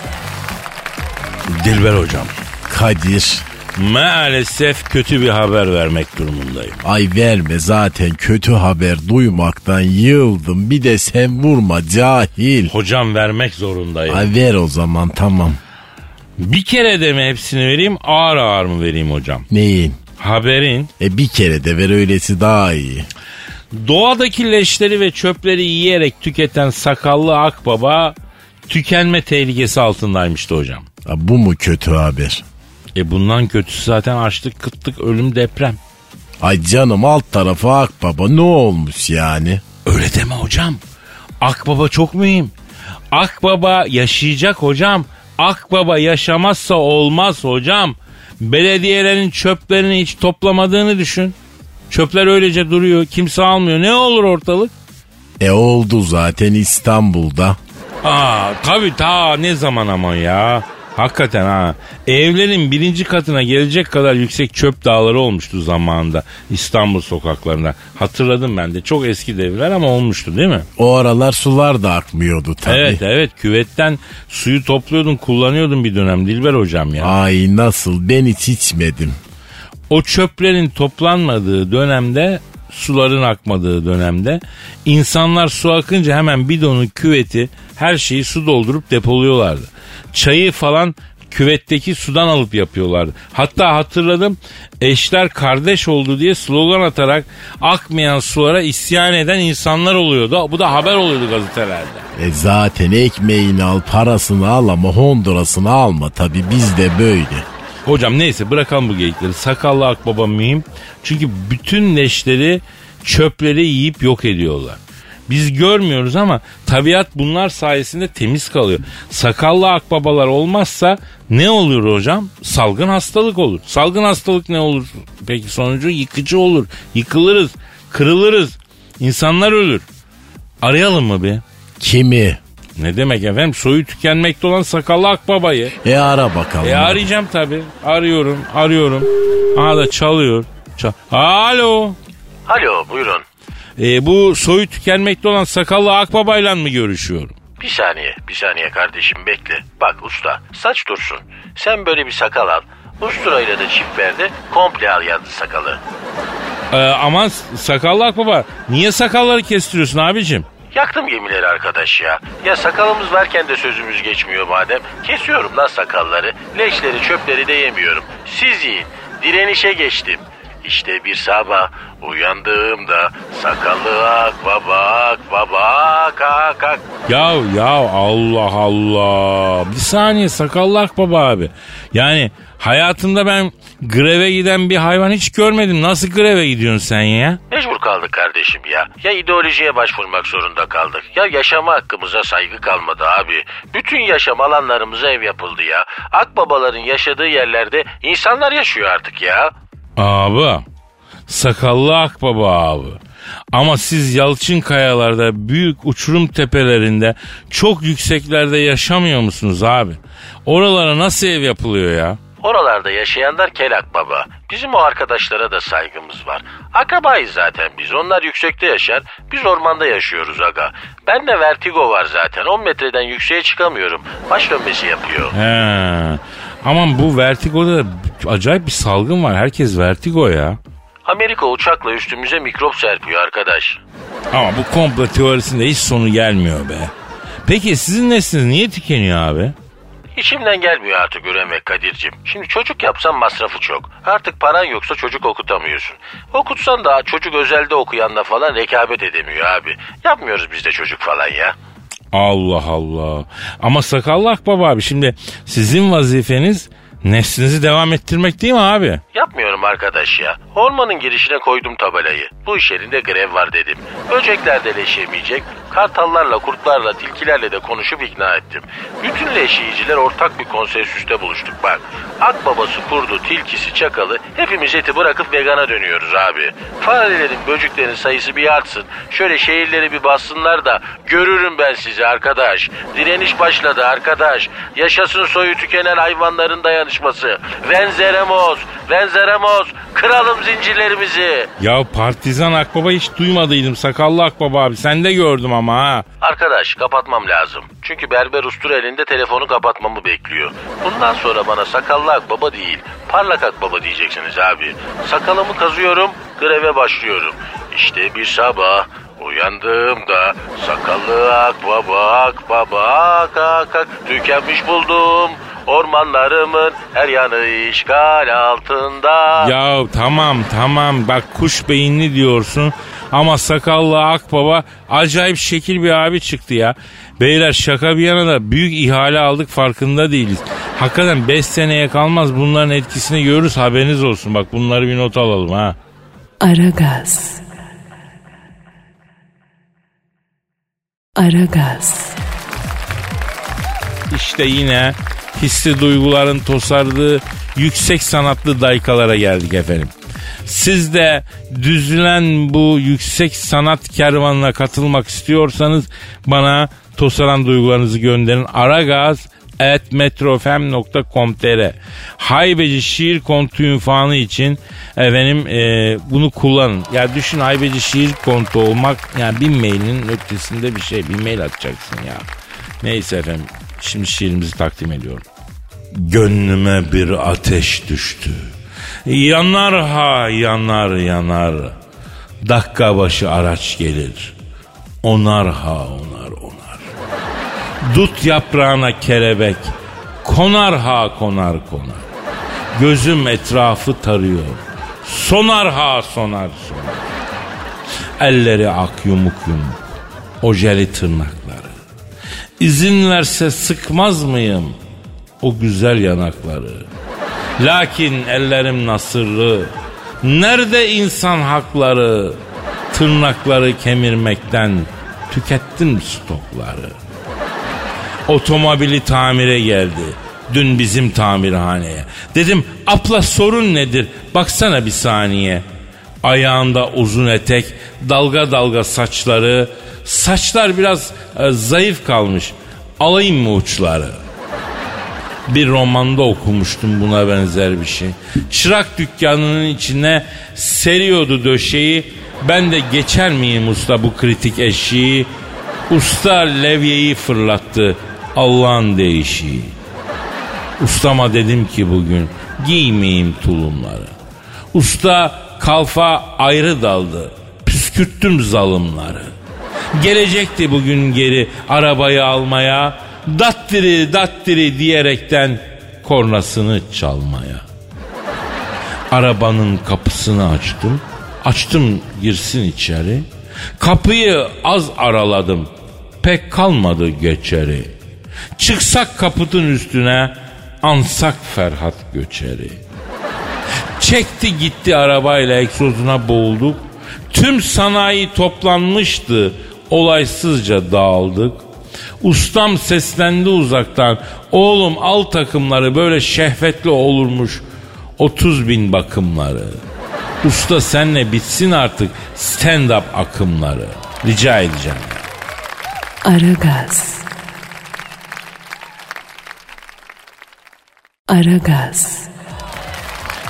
Speaker 3: Dilber hocam.
Speaker 4: Kadir
Speaker 3: Maalesef kötü bir haber vermek durumundayım.
Speaker 4: ay verme zaten kötü haber duymaktan yıldım. Bir de sen vurma cahil.
Speaker 3: Hocam vermek zorundayım.
Speaker 4: Ay ver o zaman tamam.
Speaker 3: Bir kere de mi hepsini vereyim ağır ağır mı vereyim hocam?
Speaker 4: Neyin?
Speaker 3: Haberin
Speaker 4: E bir kere de ver öylesi daha iyi.
Speaker 3: doğadaki leşleri ve çöpleri yiyerek tüketen sakallı akbaba tükenme tehlikesi altındaymıştı hocam.
Speaker 4: Ha, bu mu kötü haber?
Speaker 3: E bundan kötüsü zaten açlık, kıtlık, ölüm, deprem.
Speaker 4: Ay canım alt tarafı akbaba ne olmuş yani?
Speaker 3: Öyle deme hocam. Akbaba çok mühim. Akbaba yaşayacak hocam. Akbaba yaşamazsa olmaz hocam. Belediyelerin çöplerini hiç toplamadığını düşün. Çöpler öylece duruyor. Kimse almıyor. Ne olur ortalık?
Speaker 4: E oldu zaten İstanbul'da.
Speaker 3: Aa tabii ta ne zaman ama ya. Hakikaten ha. Evlerin birinci katına gelecek kadar yüksek çöp dağları olmuştu zamanında İstanbul sokaklarında. Hatırladım ben de. Çok eski devler ama olmuştu değil mi?
Speaker 4: O aralar sular da akmıyordu tabii.
Speaker 3: Evet evet küvetten suyu topluyordun kullanıyordun bir dönem Dilber hocam ya.
Speaker 4: Ay nasıl ben hiç içmedim.
Speaker 3: O çöplerin toplanmadığı dönemde suların akmadığı dönemde insanlar su akınca hemen bidonu küveti her şeyi su doldurup depoluyorlardı. Çayı falan küvetteki sudan alıp yapıyorlardı. Hatta hatırladım eşler kardeş oldu diye slogan atarak akmayan sulara isyan eden insanlar oluyordu. Bu da haber oluyordu gazetelerde.
Speaker 4: E zaten ekmeğini al parasını al ama Honduras'ını alma tabii bizde böyle.
Speaker 3: Hocam neyse bırakalım bu geyikleri. Sakallı akbaba mühim. Çünkü bütün leşleri çöpleri yiyip yok ediyorlar. Biz görmüyoruz ama tabiat bunlar sayesinde temiz kalıyor. Sakallı akbabalar olmazsa ne olur hocam? Salgın hastalık olur. Salgın hastalık ne olur? Peki sonucu yıkıcı olur. Yıkılırız, kırılırız. İnsanlar ölür. Arayalım mı bir?
Speaker 4: Kimi?
Speaker 3: Ne demek efendim? Soyu tükenmekte olan sakallı akbabayı.
Speaker 4: E ara bakalım.
Speaker 3: E arayacağım tabii. Arıyorum, arıyorum. Aha da çalıyor. Çal Alo.
Speaker 6: Alo buyurun.
Speaker 3: E, bu soyu tükenmekte olan sakallı akbabayla mı görüşüyorum?
Speaker 6: Bir saniye bir saniye kardeşim bekle. Bak usta saç dursun. Sen böyle bir sakal al. Usturayla da çift ver de komple al yandı sakalı.
Speaker 3: E, aman sakallı akbaba niye sakalları kestiriyorsun abicim?
Speaker 6: Yaktım gemileri arkadaş ya. Ya sakalımız varken de sözümüz geçmiyor madem. Kesiyorum lan sakalları. Leşleri çöpleri de yemiyorum. Siz yiyin. Direnişe geçtim. İşte bir sabah uyandığımda sakallı ak baba ak baba ak ak ak.
Speaker 3: Ya ya Allah Allah. Bir saniye sakallı akbaba abi. Yani hayatımda ben greve giden bir hayvan hiç görmedim. Nasıl greve gidiyorsun sen ya?
Speaker 6: Mecbur kaldık kardeşim ya. Ya ideolojiye başvurmak zorunda kaldık. Ya yaşama hakkımıza saygı kalmadı abi. Bütün yaşam alanlarımıza ev yapıldı ya. Akbabaların yaşadığı yerlerde insanlar yaşıyor artık ya.
Speaker 3: Abi sakallı akbaba abi. Ama siz yalçın kayalarda büyük uçurum tepelerinde çok yükseklerde yaşamıyor musunuz abi? Oralara nasıl ev yapılıyor ya?
Speaker 6: Oralarda yaşayanlar kel akbaba. Bizim o arkadaşlara da saygımız var. Akrabayız zaten biz. Onlar yüksekte yaşar. Biz ormanda yaşıyoruz aga. Bende vertigo var zaten. 10 metreden yükseğe çıkamıyorum. Baş dönmesi yapıyor.
Speaker 3: He. Aman bu vertigoda da acayip bir salgın var. Herkes vertigo ya.
Speaker 6: Amerika uçakla üstümüze mikrop serpiyor arkadaş.
Speaker 3: Ama bu komplo teorisinde hiç sonu gelmiyor be. Peki sizin nesliniz niye tükeniyor abi?
Speaker 6: İçimden gelmiyor artık üremek Kadir'cim. Şimdi çocuk yapsan masrafı çok. Artık paran yoksa çocuk okutamıyorsun. Okutsan da çocuk özelde okuyanla falan rekabet edemiyor abi. Yapmıyoruz biz de çocuk falan ya.
Speaker 3: Allah Allah. Ama sakallı akbaba abi şimdi sizin vazifeniz neslinizi devam ettirmek değil mi abi?
Speaker 6: Yapmıyorum arkadaş ya. Ormanın girişine koydum tabelayı. Bu iş yerinde grev var dedim. Böcekler de leşemeyecek. Kartallarla, kurtlarla, tilkilerle de konuşup ikna ettim. Bütün leşiyiciler ortak bir konsensüste buluştuk bak. Akbabası, kurdu, tilkisi, çakalı hepimiz eti bırakıp vegana dönüyoruz abi. Farelerin, böceklerin sayısı bir artsın. Şöyle şehirleri bir bassınlar da görürüm ben sizi arkadaş. Direniş başladı arkadaş. Yaşasın soyu tükenen hayvanların dayanışması. Venzeremos, Venzeremos. Kıralım zincirlerimizi.
Speaker 3: Ya partizan akbaba hiç duymadıydım sakallı akbaba abi. Sen de gördüm ama ha.
Speaker 6: Arkadaş kapatmam lazım. Çünkü berber ustur elinde telefonu kapatmamı bekliyor. Bundan sonra bana sakallı akbaba değil, parlak akbaba diyeceksiniz abi. Sakalımı kazıyorum, greve başlıyorum. İşte bir sabah uyandığımda sakallı akbaba akbaba ak ak ak tükenmiş buldum. Ormanlarımın her yanı işgal altında.
Speaker 3: Ya tamam tamam bak kuş beyinli diyorsun ama sakallı akbaba acayip şekil bir abi çıktı ya. Beyler şaka bir yana da büyük ihale aldık farkında değiliz. Hakikaten 5 seneye kalmaz bunların etkisini görürüz haberiniz olsun. Bak bunları bir not alalım ha.
Speaker 2: Aragaz. Aragaz.
Speaker 3: İşte yine hissi duyguların tosardığı yüksek sanatlı daykalara geldik efendim. Siz de düzülen bu yüksek sanat kervanına katılmak istiyorsanız bana tosaran duygularınızı gönderin. Aragaz at metrofm.com.tr Haybeci şiir kontu ünfanı için efendim e, bunu kullanın. Ya düşün haybeci şiir kontu olmak yani bir mailin ötesinde bir şey. Bir mail atacaksın ya. Neyse efendim şimdi şiirimizi takdim ediyorum. Gönlüme bir ateş düştü. Yanar ha yanar yanar. Dakika başı araç gelir. Onar ha onar onar. Dut yaprağına kelebek. Konar ha konar konar. Gözüm etrafı tarıyor. Sonar ha sonar sonar. Elleri ak yumuk yumuk. Ojeli tırnakları. İzin verse sıkmaz mıyım o güzel yanakları? Lakin ellerim nasırlı. Nerede insan hakları? Tırnakları kemirmekten tükettim stokları. Otomobili tamire geldi. Dün bizim tamirhaneye. Dedim abla sorun nedir? Baksana bir saniye. Ayağında uzun etek, dalga dalga saçları. Saçlar biraz e, zayıf kalmış. Alayım mı uçları? Bir romanda okumuştum buna benzer bir şey. Çırak dükkanının içine seriyordu döşeyi. Ben de geçer miyim usta bu kritik eşiği? Usta levyeyi fırlattı. Allah'ın değişiği. Ustama dedim ki bugün giymeyeyim tulumları. Usta kalfa ayrı daldı. Püskürttüm zalımları. Gelecekti bugün geri arabayı almaya. Dattiri dattiri diyerekten kornasını çalmaya. Arabanın kapısını açtım. Açtım girsin içeri. Kapıyı az araladım. Pek kalmadı geçeri. Çıksak kaputun üstüne ansak Ferhat Göçeri. Çekti gitti arabayla egzozuna boğulduk. Tüm sanayi toplanmıştı. Olaysızca dağıldık. Ustam seslendi uzaktan. Oğlum al takımları böyle şehvetli olurmuş. 30 bin bakımları. Usta senle bitsin artık stand up akımları. Rica edeceğim.
Speaker 7: Aragaz. Aragaz.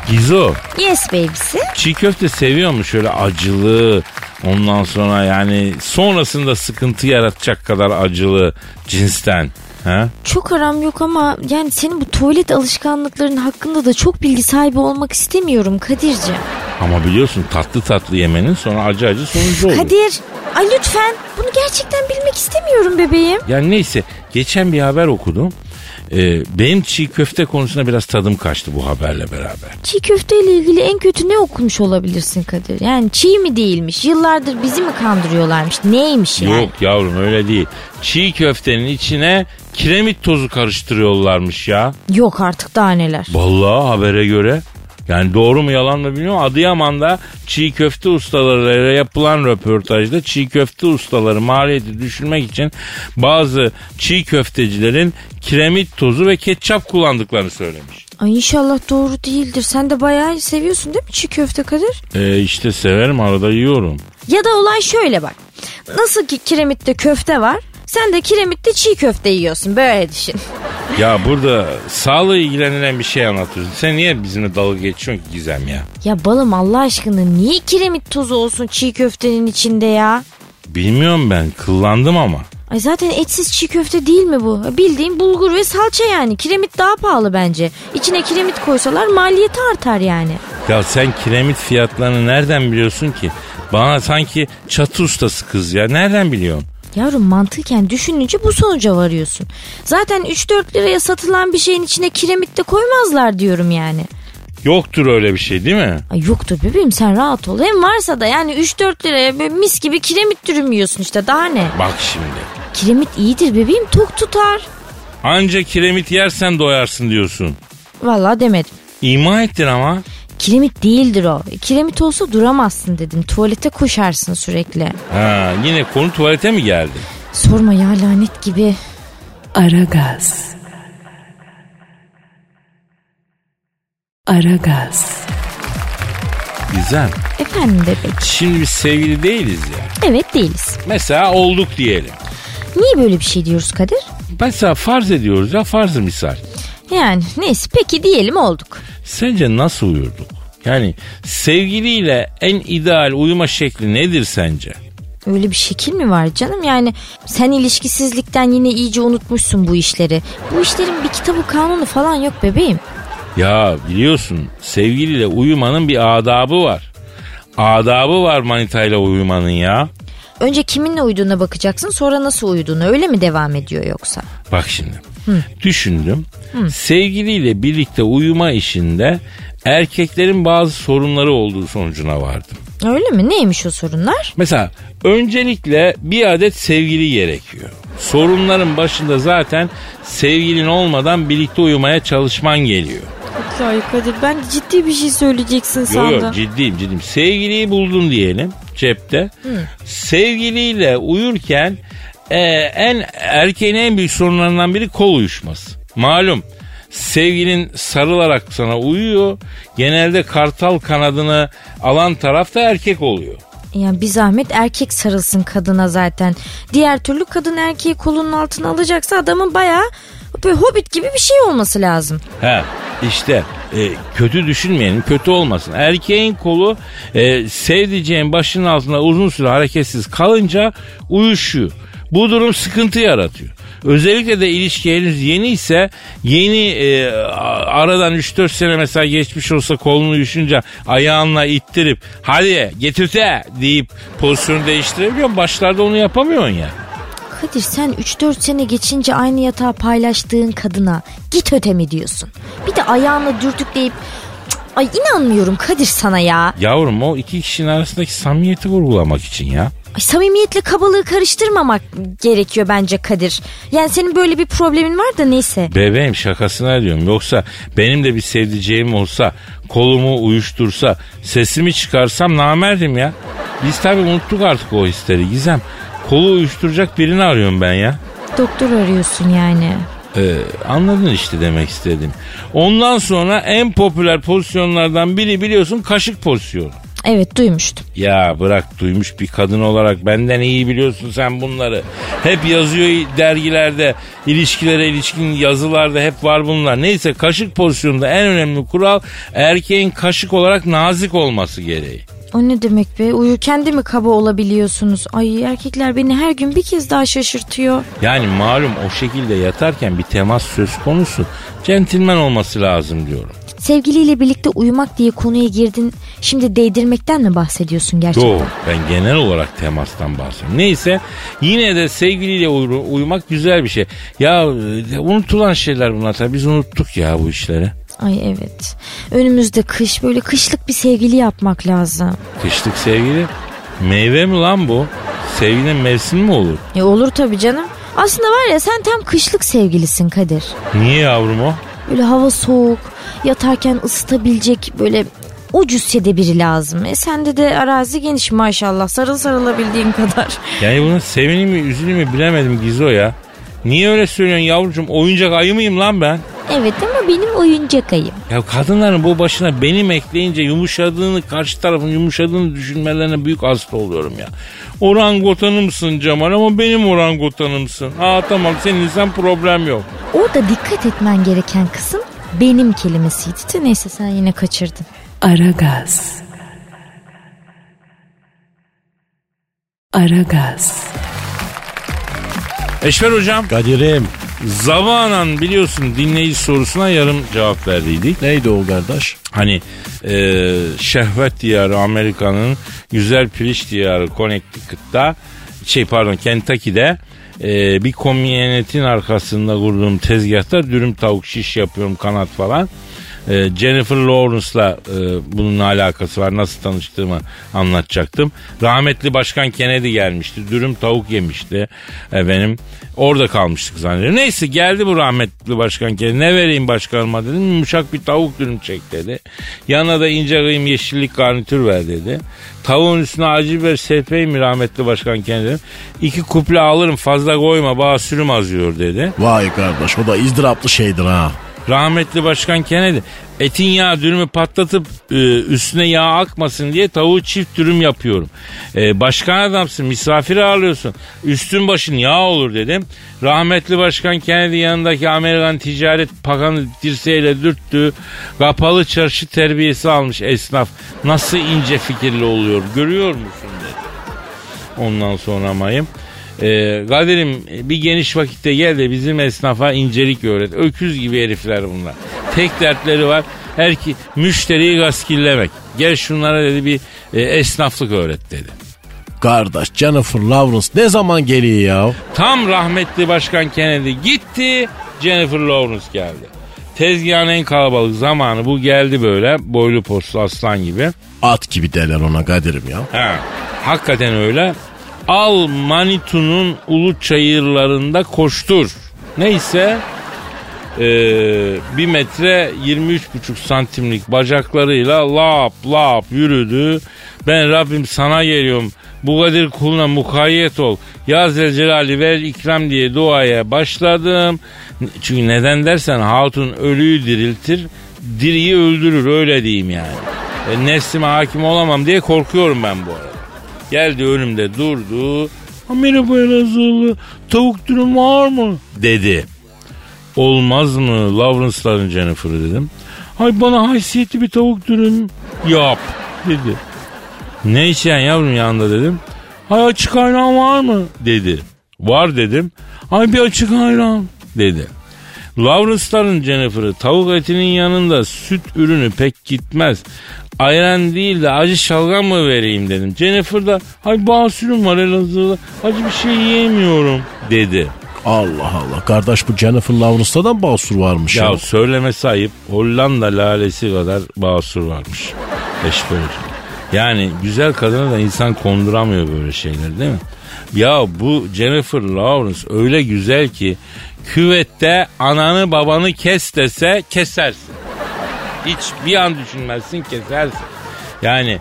Speaker 3: Gizo
Speaker 5: Yes babysi.
Speaker 3: çiğ köfte seviyor mu şöyle acılı ondan sonra yani sonrasında sıkıntı yaratacak kadar acılı cinsten. Ha?
Speaker 5: Çok aram yok ama yani senin bu tuvalet alışkanlıkların hakkında da çok bilgi sahibi olmak istemiyorum Kadir'ciğim.
Speaker 3: Ama biliyorsun tatlı tatlı yemenin sonra acı acı sonucu olur.
Speaker 5: Kadir ay lütfen bunu gerçekten bilmek istemiyorum bebeğim.
Speaker 3: Yani neyse geçen bir haber okudum. Ee, benim çiğ köfte konusunda biraz tadım kaçtı bu haberle beraber.
Speaker 5: Çiğ köfteyle ilgili en kötü ne okumuş olabilirsin Kadir? Yani çiğ mi değilmiş? Yıllardır bizi mi kandırıyorlarmış? Neymiş yani?
Speaker 3: Yok yavrum öyle değil. Çiğ köftenin içine kiremit tozu karıştırıyorlarmış ya.
Speaker 5: Yok artık daha neler.
Speaker 3: Vallahi habere göre. Yani doğru mu yalan mı bilmiyorum. Adıyaman'da çiğ köfte ustalarıyla yapılan röportajda çiğ köfte ustaları maliyeti düşürmek için bazı çiğ köftecilerin kiremit tozu ve ketçap kullandıklarını söylemiş.
Speaker 5: Ay inşallah doğru değildir. Sen de bayağı seviyorsun değil mi çiğ köfte Kadir?
Speaker 3: E işte severim arada yiyorum.
Speaker 5: Ya da olay şöyle bak. Nasıl ki kiremitte köfte var. Sen de kiremitte çiğ köfte yiyorsun. Böyle düşün.
Speaker 3: Ya burada sağlığı ilgilenilen bir şey anlatıyorsun. Sen niye bizimle dalga geçiyorsun ki Gizem ya?
Speaker 5: Ya balım Allah aşkına niye kiremit tozu olsun çiğ köftenin içinde ya?
Speaker 3: Bilmiyorum ben kıllandım ama.
Speaker 5: Ay zaten etsiz çiğ köfte değil mi bu? Bildiğin bulgur ve salça yani. Kiremit daha pahalı bence. İçine kiremit koysalar maliyeti artar yani.
Speaker 3: Ya sen kiremit fiyatlarını nereden biliyorsun ki? Bana sanki çatı ustası kız ya. Nereden biliyorsun?
Speaker 5: Yavrum mantıken düşününce bu sonuca varıyorsun. Zaten 3-4 liraya satılan bir şeyin içine kiremit de koymazlar diyorum yani.
Speaker 3: Yoktur öyle bir şey değil mi?
Speaker 5: Ay yoktur bebeğim sen rahat ol. Hem varsa da yani 3-4 liraya böyle mis gibi kiremit dürüm yiyorsun işte daha ne?
Speaker 3: Bak şimdi.
Speaker 5: Kiremit iyidir bebeğim tok tutar.
Speaker 3: Anca kiremit yersen doyarsın diyorsun.
Speaker 5: Vallahi demedim.
Speaker 3: İma ettin ama.
Speaker 5: Kiremit değildir o. Kiremit olsa duramazsın dedim. Tuvalete koşarsın sürekli.
Speaker 3: Ha, yine konu tuvalete mi geldi?
Speaker 5: Sorma ya lanet gibi.
Speaker 7: Aragaz. Aragaz.
Speaker 3: Güzel.
Speaker 5: Efendim bebek.
Speaker 3: Şimdi biz sevgili değiliz ya.
Speaker 5: Evet değiliz.
Speaker 3: Mesela olduk diyelim.
Speaker 5: Niye böyle bir şey diyoruz Kadir?
Speaker 3: mesela farz ediyoruz ya farzı misal.
Speaker 5: Yani neyse peki diyelim olduk.
Speaker 3: Sence nasıl uyurduk? Yani sevgiliyle en ideal uyuma şekli nedir sence?
Speaker 5: Öyle bir şekil mi var canım? Yani sen ilişkisizlikten yine iyice unutmuşsun bu işleri. Bu işlerin bir kitabı kanunu falan yok bebeğim.
Speaker 3: Ya biliyorsun sevgiliyle uyumanın bir adabı var. Adabı var manitayla uyumanın ya.
Speaker 5: Önce kiminle uyuduğuna bakacaksın sonra nasıl uyuduğuna öyle mi devam ediyor yoksa?
Speaker 3: Bak şimdi. Düşündüm. Sevgiliyle birlikte uyuma işinde erkeklerin bazı sorunları olduğu sonucuna vardım.
Speaker 5: Öyle mi? Neymiş o sorunlar?
Speaker 3: Mesela öncelikle bir adet sevgili gerekiyor. Sorunların başında zaten sevgilin olmadan birlikte uyumaya çalışman geliyor.
Speaker 5: Ay Kadir ben ciddi bir şey söyleyeceksin
Speaker 3: Yok yok ciddiyim ciddiyim. Sevgiliyi buldun diyelim cepte. Sevgiliyle uyurken e, en erkeğin en büyük sorunlarından biri kol uyuşması. Malum sevgilin sarılarak sana uyuyor. Genelde kartal kanadını alan taraf da erkek oluyor.
Speaker 5: Yani bir zahmet erkek sarılsın kadına zaten. Diğer türlü kadın erkeği kolunun altına alacaksa adamın bayağı böyle hobbit gibi bir şey olması lazım.
Speaker 3: Ha işte e, kötü düşünmeyelim kötü olmasın. Erkeğin kolu e, sevdiceğin başının altında uzun süre hareketsiz kalınca uyuşuyor. Bu durum sıkıntı yaratıyor. Özellikle de ilişki henüz yeni ise yeni e, aradan 3-4 sene mesela geçmiş olsa kolunu uyuşunca ayağınla ittirip hadi getirte deyip pozisyonu değiştirebiliyorsun. Başlarda onu yapamıyorsun ya.
Speaker 5: Kadir sen 3-4 sene geçince aynı yatağı paylaştığın kadına git öte mi diyorsun? Bir de ayağını dürtükleyip ay inanmıyorum Kadir sana ya.
Speaker 3: Yavrum o iki kişinin arasındaki samimiyeti vurgulamak için ya.
Speaker 5: Ay, samimiyetle kabalığı karıştırmamak gerekiyor bence Kadir. Yani senin böyle bir problemin var da neyse.
Speaker 3: Bebeğim şakasına diyorum. Yoksa benim de bir sevdiceğim olsa kolumu uyuştursa sesimi çıkarsam namerdim ya. Biz tabii unuttuk artık o hisleri Gizem. Kolu uyuşturacak birini arıyorum ben ya.
Speaker 5: Doktor arıyorsun yani.
Speaker 3: Ee, anladın işte demek istedim. Ondan sonra en popüler pozisyonlardan biri biliyorsun kaşık pozisyonu.
Speaker 5: Evet duymuştum.
Speaker 3: Ya bırak duymuş bir kadın olarak benden iyi biliyorsun sen bunları. Hep yazıyor dergilerde, ilişkilere ilişkin yazılarda hep var bunlar. Neyse kaşık pozisyonunda en önemli kural erkeğin kaşık olarak nazik olması gereği.
Speaker 5: O ne demek be? Uyurken de mi kaba olabiliyorsunuz? Ay erkekler beni her gün bir kez daha şaşırtıyor.
Speaker 3: Yani malum o şekilde yatarken bir temas söz konusu. Centilmen olması lazım diyorum.
Speaker 5: Sevgiliyle birlikte uyumak diye konuya girdin. Şimdi değdirmekten mi bahsediyorsun gerçekten?
Speaker 3: Doğru. Ben genel olarak temastan bahsediyorum. Neyse yine de sevgiliyle uyu- uyumak güzel bir şey. Ya e, unutulan şeyler bunlar tabii biz unuttuk ya bu işleri.
Speaker 5: Ay evet. Önümüzde kış böyle kışlık bir sevgili yapmak lazım.
Speaker 3: Kışlık sevgili meyve mi lan bu? Sevginin mevsimi mi olur?
Speaker 5: Ya olur tabii canım. Aslında var ya sen tam kışlık sevgilisin Kadir.
Speaker 3: Niye yavrum o?
Speaker 5: Böyle hava soğuk, yatarken ısıtabilecek böyle o cüssede biri lazım. E sende de arazi geniş maşallah sarıl sarılabildiğin kadar.
Speaker 3: Yani buna sevineyim mi üzüleyim mi bilemedim Gizo ya. Niye öyle söylüyorsun yavrucuğum? Oyuncak ayı mıyım lan ben?
Speaker 5: Evet ama benim oyuncak ayım.
Speaker 3: Ya kadınların bu başına benim ekleyince yumuşadığını, karşı tarafın yumuşadığını düşünmelerine büyük hasta oluyorum ya. Orangotanımsın Cemal ama benim orangotanımsın. Ha tamam senin sen problem yok.
Speaker 5: Orada dikkat etmen gereken kısım benim kelimesiydi de neyse sen yine kaçırdın.
Speaker 7: Aragaz. Aragaz.
Speaker 3: Eşver hocam
Speaker 4: Kadir'im
Speaker 3: zamanan biliyorsun dinleyici sorusuna yarım cevap verdiydik.
Speaker 4: neydi o kardeş?
Speaker 3: Hani e, şehvet diyarı Amerika'nın güzel piliç diyarı Connecticut'ta şey pardon Kentucky'de e, bir komüniyetin arkasında kurduğum tezgahta dürüm tavuk şiş yapıyorum kanat falan. E, Jennifer Lawrence'la e, bunun alakası var. Nasıl tanıştığımı anlatacaktım. Rahmetli Başkan Kennedy gelmişti. Dürüm tavuk yemişti. Efendim orada kalmıştık zannediyorum. Neyse geldi bu rahmetli Başkan Kennedy. Ne vereyim başkanıma dedim. Yumuşak bir tavuk dürüm çek dedi. Yanına da ince kıyım yeşillik garnitür ver dedi. Tavuğun üstüne acı biber serpeyim mi rahmetli Başkan Kennedy. İki kuple alırım fazla koyma bana sürüm azıyor dedi.
Speaker 4: Vay kardeş o da izdıraplı şeydir ha.
Speaker 3: Rahmetli Başkan Kennedy etin yağ dürümü patlatıp e, üstüne yağ akmasın diye tavuğu çift dürüm yapıyorum. E, başkan adamsın misafir ağırlıyorsun. Üstün başın yağ olur dedim. Rahmetli Başkan Kennedy yanındaki Amerikan ticaret pakanı dirseğiyle dürttü. Kapalı çarşı terbiyesi almış esnaf. Nasıl ince fikirli oluyor görüyor musun dedi. Ondan sonra mayım. Ee, Kadir'im bir geniş vakitte gel de bizim esnafa incelik öğret. Öküz gibi herifler bunlar. Tek dertleri var. Her ki müşteriyi gaskillemek. Gel şunlara dedi bir e, esnaflık öğret dedi.
Speaker 4: Kardeş Jennifer Lawrence ne zaman geliyor ya?
Speaker 3: Tam rahmetli Başkan Kennedy gitti. Jennifer Lawrence geldi. Tezgahın en kalabalık zamanı bu geldi böyle boylu postlu aslan gibi.
Speaker 4: At gibi derler ona Kadir'im ya.
Speaker 3: Ha, hakikaten öyle. Al Manitu'nun ulu çayırlarında koştur. Neyse ee, bir metre 23,5 santimlik bacaklarıyla lap lap yürüdü. Ben Rabbim sana geliyorum. Bu Kadir kuluna mukayyet ol. Ya Zelcelali ver ikram diye duaya başladım. Çünkü neden dersen hatun ölüyü diriltir, diriyi öldürür öyle diyeyim yani. E, nefsime hakim olamam diye korkuyorum ben bu arada. Geldi önümde durdu. "Ha, Merhaba Elazığlı tavuk dürüm var mı? Dedi. Olmaz mı Lawrence'ların Jennifer'ı dedim. Hay bana haysiyetli bir tavuk dürüm yap dedi. Ne içen yavrum yanında dedim. Hay açık ayran var mı dedi. Var dedim. Hay bir açık ayran dedi. Lawrence'ların Jennifer'ı tavuk etinin yanında süt ürünü pek gitmez. Ayran değil de acı şalgam mı vereyim dedim. Jennifer da hay basürüm var Elazığ'da acı bir şey yiyemiyorum dedi.
Speaker 4: Allah Allah kardeş bu Jennifer Lawrence'da da basur varmış ya.
Speaker 3: Ya söylemesi ayıp Hollanda lalesi kadar basur varmış. Eşber Yani güzel kadına da insan konduramıyor böyle şeyler değil mi? Ya bu Jennifer Lawrence öyle güzel ki küvette ananı babanı kes dese kesersin. Hiç bir an düşünmezsin kesersin. Yani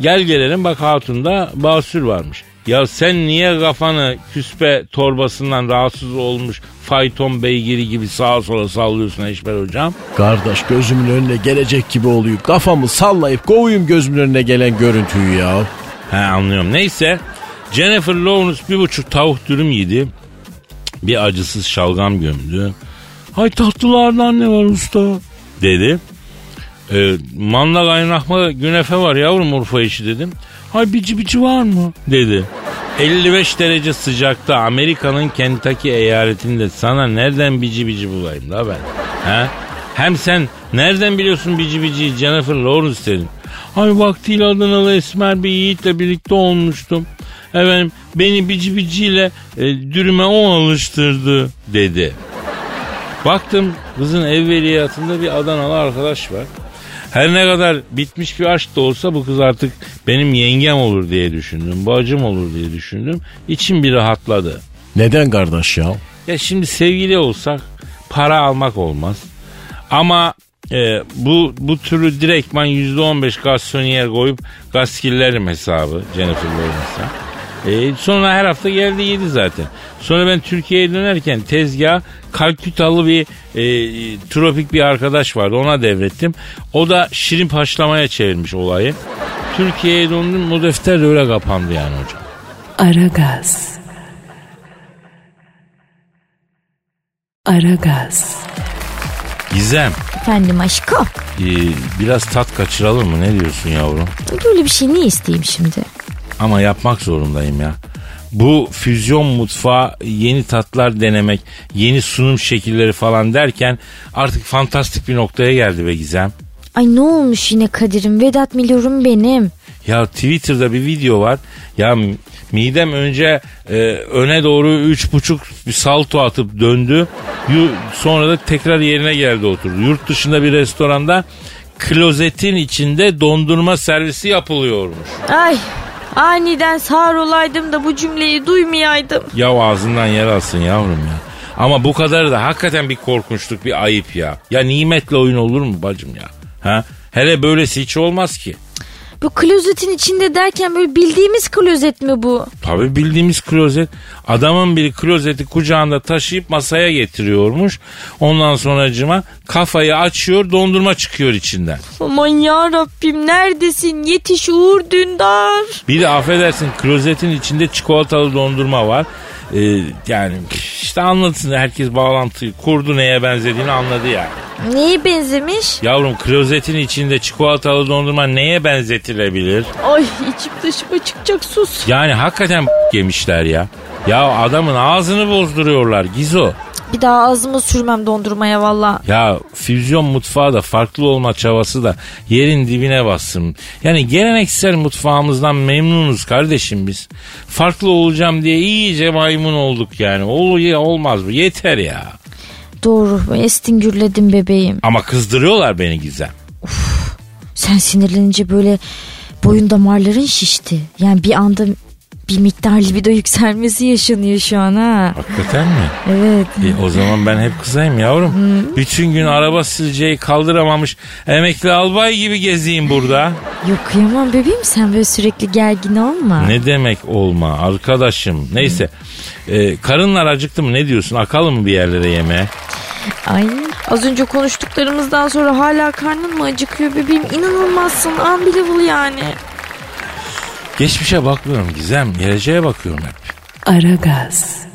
Speaker 3: gel gelelim bak hatunda basür varmış. Ya sen niye kafanı küspe torbasından rahatsız olmuş fayton beygiri gibi sağa sola sallıyorsun Eşber hocam?
Speaker 4: Kardeş gözümün önüne gelecek gibi oluyor. Kafamı sallayıp kovuyum gözümün önüne gelen görüntüyü ya.
Speaker 3: He anlıyorum. Neyse Jennifer Lawrence bir buçuk tavuk dürüm yedi. Bir acısız şalgam gömdü. Hay tatlılardan ne var usta? Dedi. E, manda kaynatma günefe var yavrum Urfa işi dedim. Hay bici bici var mı? Dedi. 55 derece sıcakta Amerika'nın Kentucky eyaletinde sana nereden bici bici bulayım da ben? He? Hem sen nereden biliyorsun bici bici Jennifer Lawrence dedim. Ay vaktiyle Adanalı Esmer bir yiğitle birlikte olmuştum. Efendim beni bici biciyle e, dürüme o alıştırdı dedi. Baktım kızın evveliyatında bir Adanalı arkadaş var. Her ne kadar bitmiş bir aşk da olsa bu kız artık benim yengem olur diye düşündüm. Bacım olur diye düşündüm. İçim bir rahatladı.
Speaker 4: Neden kardeş ya?
Speaker 3: Ya şimdi sevgili olsak para almak olmaz. Ama e, bu bu türlü direktman %15 garsoniyer koyup gaskillerim hesabı Jennifer Lawrence'a. E, sonra her hafta geldi yedi zaten. Sonra ben Türkiye'ye dönerken tezgah Kalkütalı bir e, tropik bir arkadaş vardı ona devrettim. O da şirin haşlamaya çevirmiş olayı. Türkiye'ye döndüm o defter de öyle kapandı yani hocam.
Speaker 7: Aragaz. Aragaz.
Speaker 3: Gizem
Speaker 5: Efendim aşkım.
Speaker 3: e, biraz tat kaçıralım mı ne diyorsun yavrum?
Speaker 5: Böyle bir şey ne isteyeyim şimdi?
Speaker 3: Ama yapmak zorundayım ya. Bu füzyon mutfağı yeni tatlar denemek, yeni sunum şekilleri falan derken artık fantastik bir noktaya geldi be Gizem.
Speaker 5: Ay ne olmuş yine Kadir'im? Vedat Milor'um benim.
Speaker 3: Ya Twitter'da bir video var. Ya midem önce e, öne doğru üç buçuk bir salto atıp döndü. Sonra da tekrar yerine geldi oturdu. Yurt dışında bir restoranda klozetin içinde dondurma servisi yapılıyormuş.
Speaker 5: Ay aniden sağır olaydım da bu cümleyi duymayaydım.
Speaker 3: Ya ağzından yer alsın yavrum ya. Ama bu kadar da hakikaten bir korkunçluk bir ayıp ya. Ya nimetle oyun olur mu bacım ya? Ha? Hele böylesi hiç olmaz ki.
Speaker 5: Bu klozetin içinde derken böyle bildiğimiz klozet mi bu?
Speaker 3: Tabii bildiğimiz klozet. Adamın biri klozeti kucağında taşıyıp masaya getiriyormuş. Ondan sonracıma kafayı açıyor dondurma çıkıyor içinden.
Speaker 5: Aman ya Rabbim neredesin? Yetiş Uğur Dündar.
Speaker 3: Bir de affedersin klozetin içinde çikolatalı dondurma var. Ee, yani işte anlatsın herkes bağlantıyı kurdu neye benzediğini anladı yani.
Speaker 5: Neye benzemiş?
Speaker 3: Yavrum klozetin içinde çikolatalı dondurma neye benzetilebilir?
Speaker 5: Ay içim dışıma çıkacak sus.
Speaker 3: Yani hakikaten yemişler ya. Ya adamın ağzını bozduruyorlar Gizo.
Speaker 5: Bir daha ağzıma sürmem dondurmaya valla.
Speaker 3: Ya füzyon mutfağı da farklı olma çabası da yerin dibine bassın. Yani geleneksel mutfağımızdan memnunuz kardeşim biz. Farklı olacağım diye iyice maymun olduk yani. Ol, olmaz bu yeter ya.
Speaker 5: Doğru estin gürledim bebeğim.
Speaker 3: Ama kızdırıyorlar beni Gizem.
Speaker 5: Sen sinirlenince böyle boyun damarların şişti. Yani bir anda bir miktar libido yükselmesi yaşanıyor şu an ha.
Speaker 3: Hakikaten mi?
Speaker 5: Evet.
Speaker 3: E, o zaman ben hep kızayım yavrum. Bütün gün araba sileceği kaldıramamış emekli albay gibi gezeyim burada.
Speaker 5: Yok kıyamam bebeğim sen böyle sürekli gergin olma.
Speaker 3: Ne demek olma arkadaşım. Neyse. E, karınlar acıktı mı ne diyorsun? Akalım mı bir yerlere yemeğe?
Speaker 5: Ay az önce konuştuklarımızdan sonra hala karnın mı acıkıyor bebeğim? İnanılmazsın unbelievable yani.
Speaker 3: Geçmişe bakmıyorum Gizem. Geleceğe bakıyorum hep.
Speaker 7: Aragaz.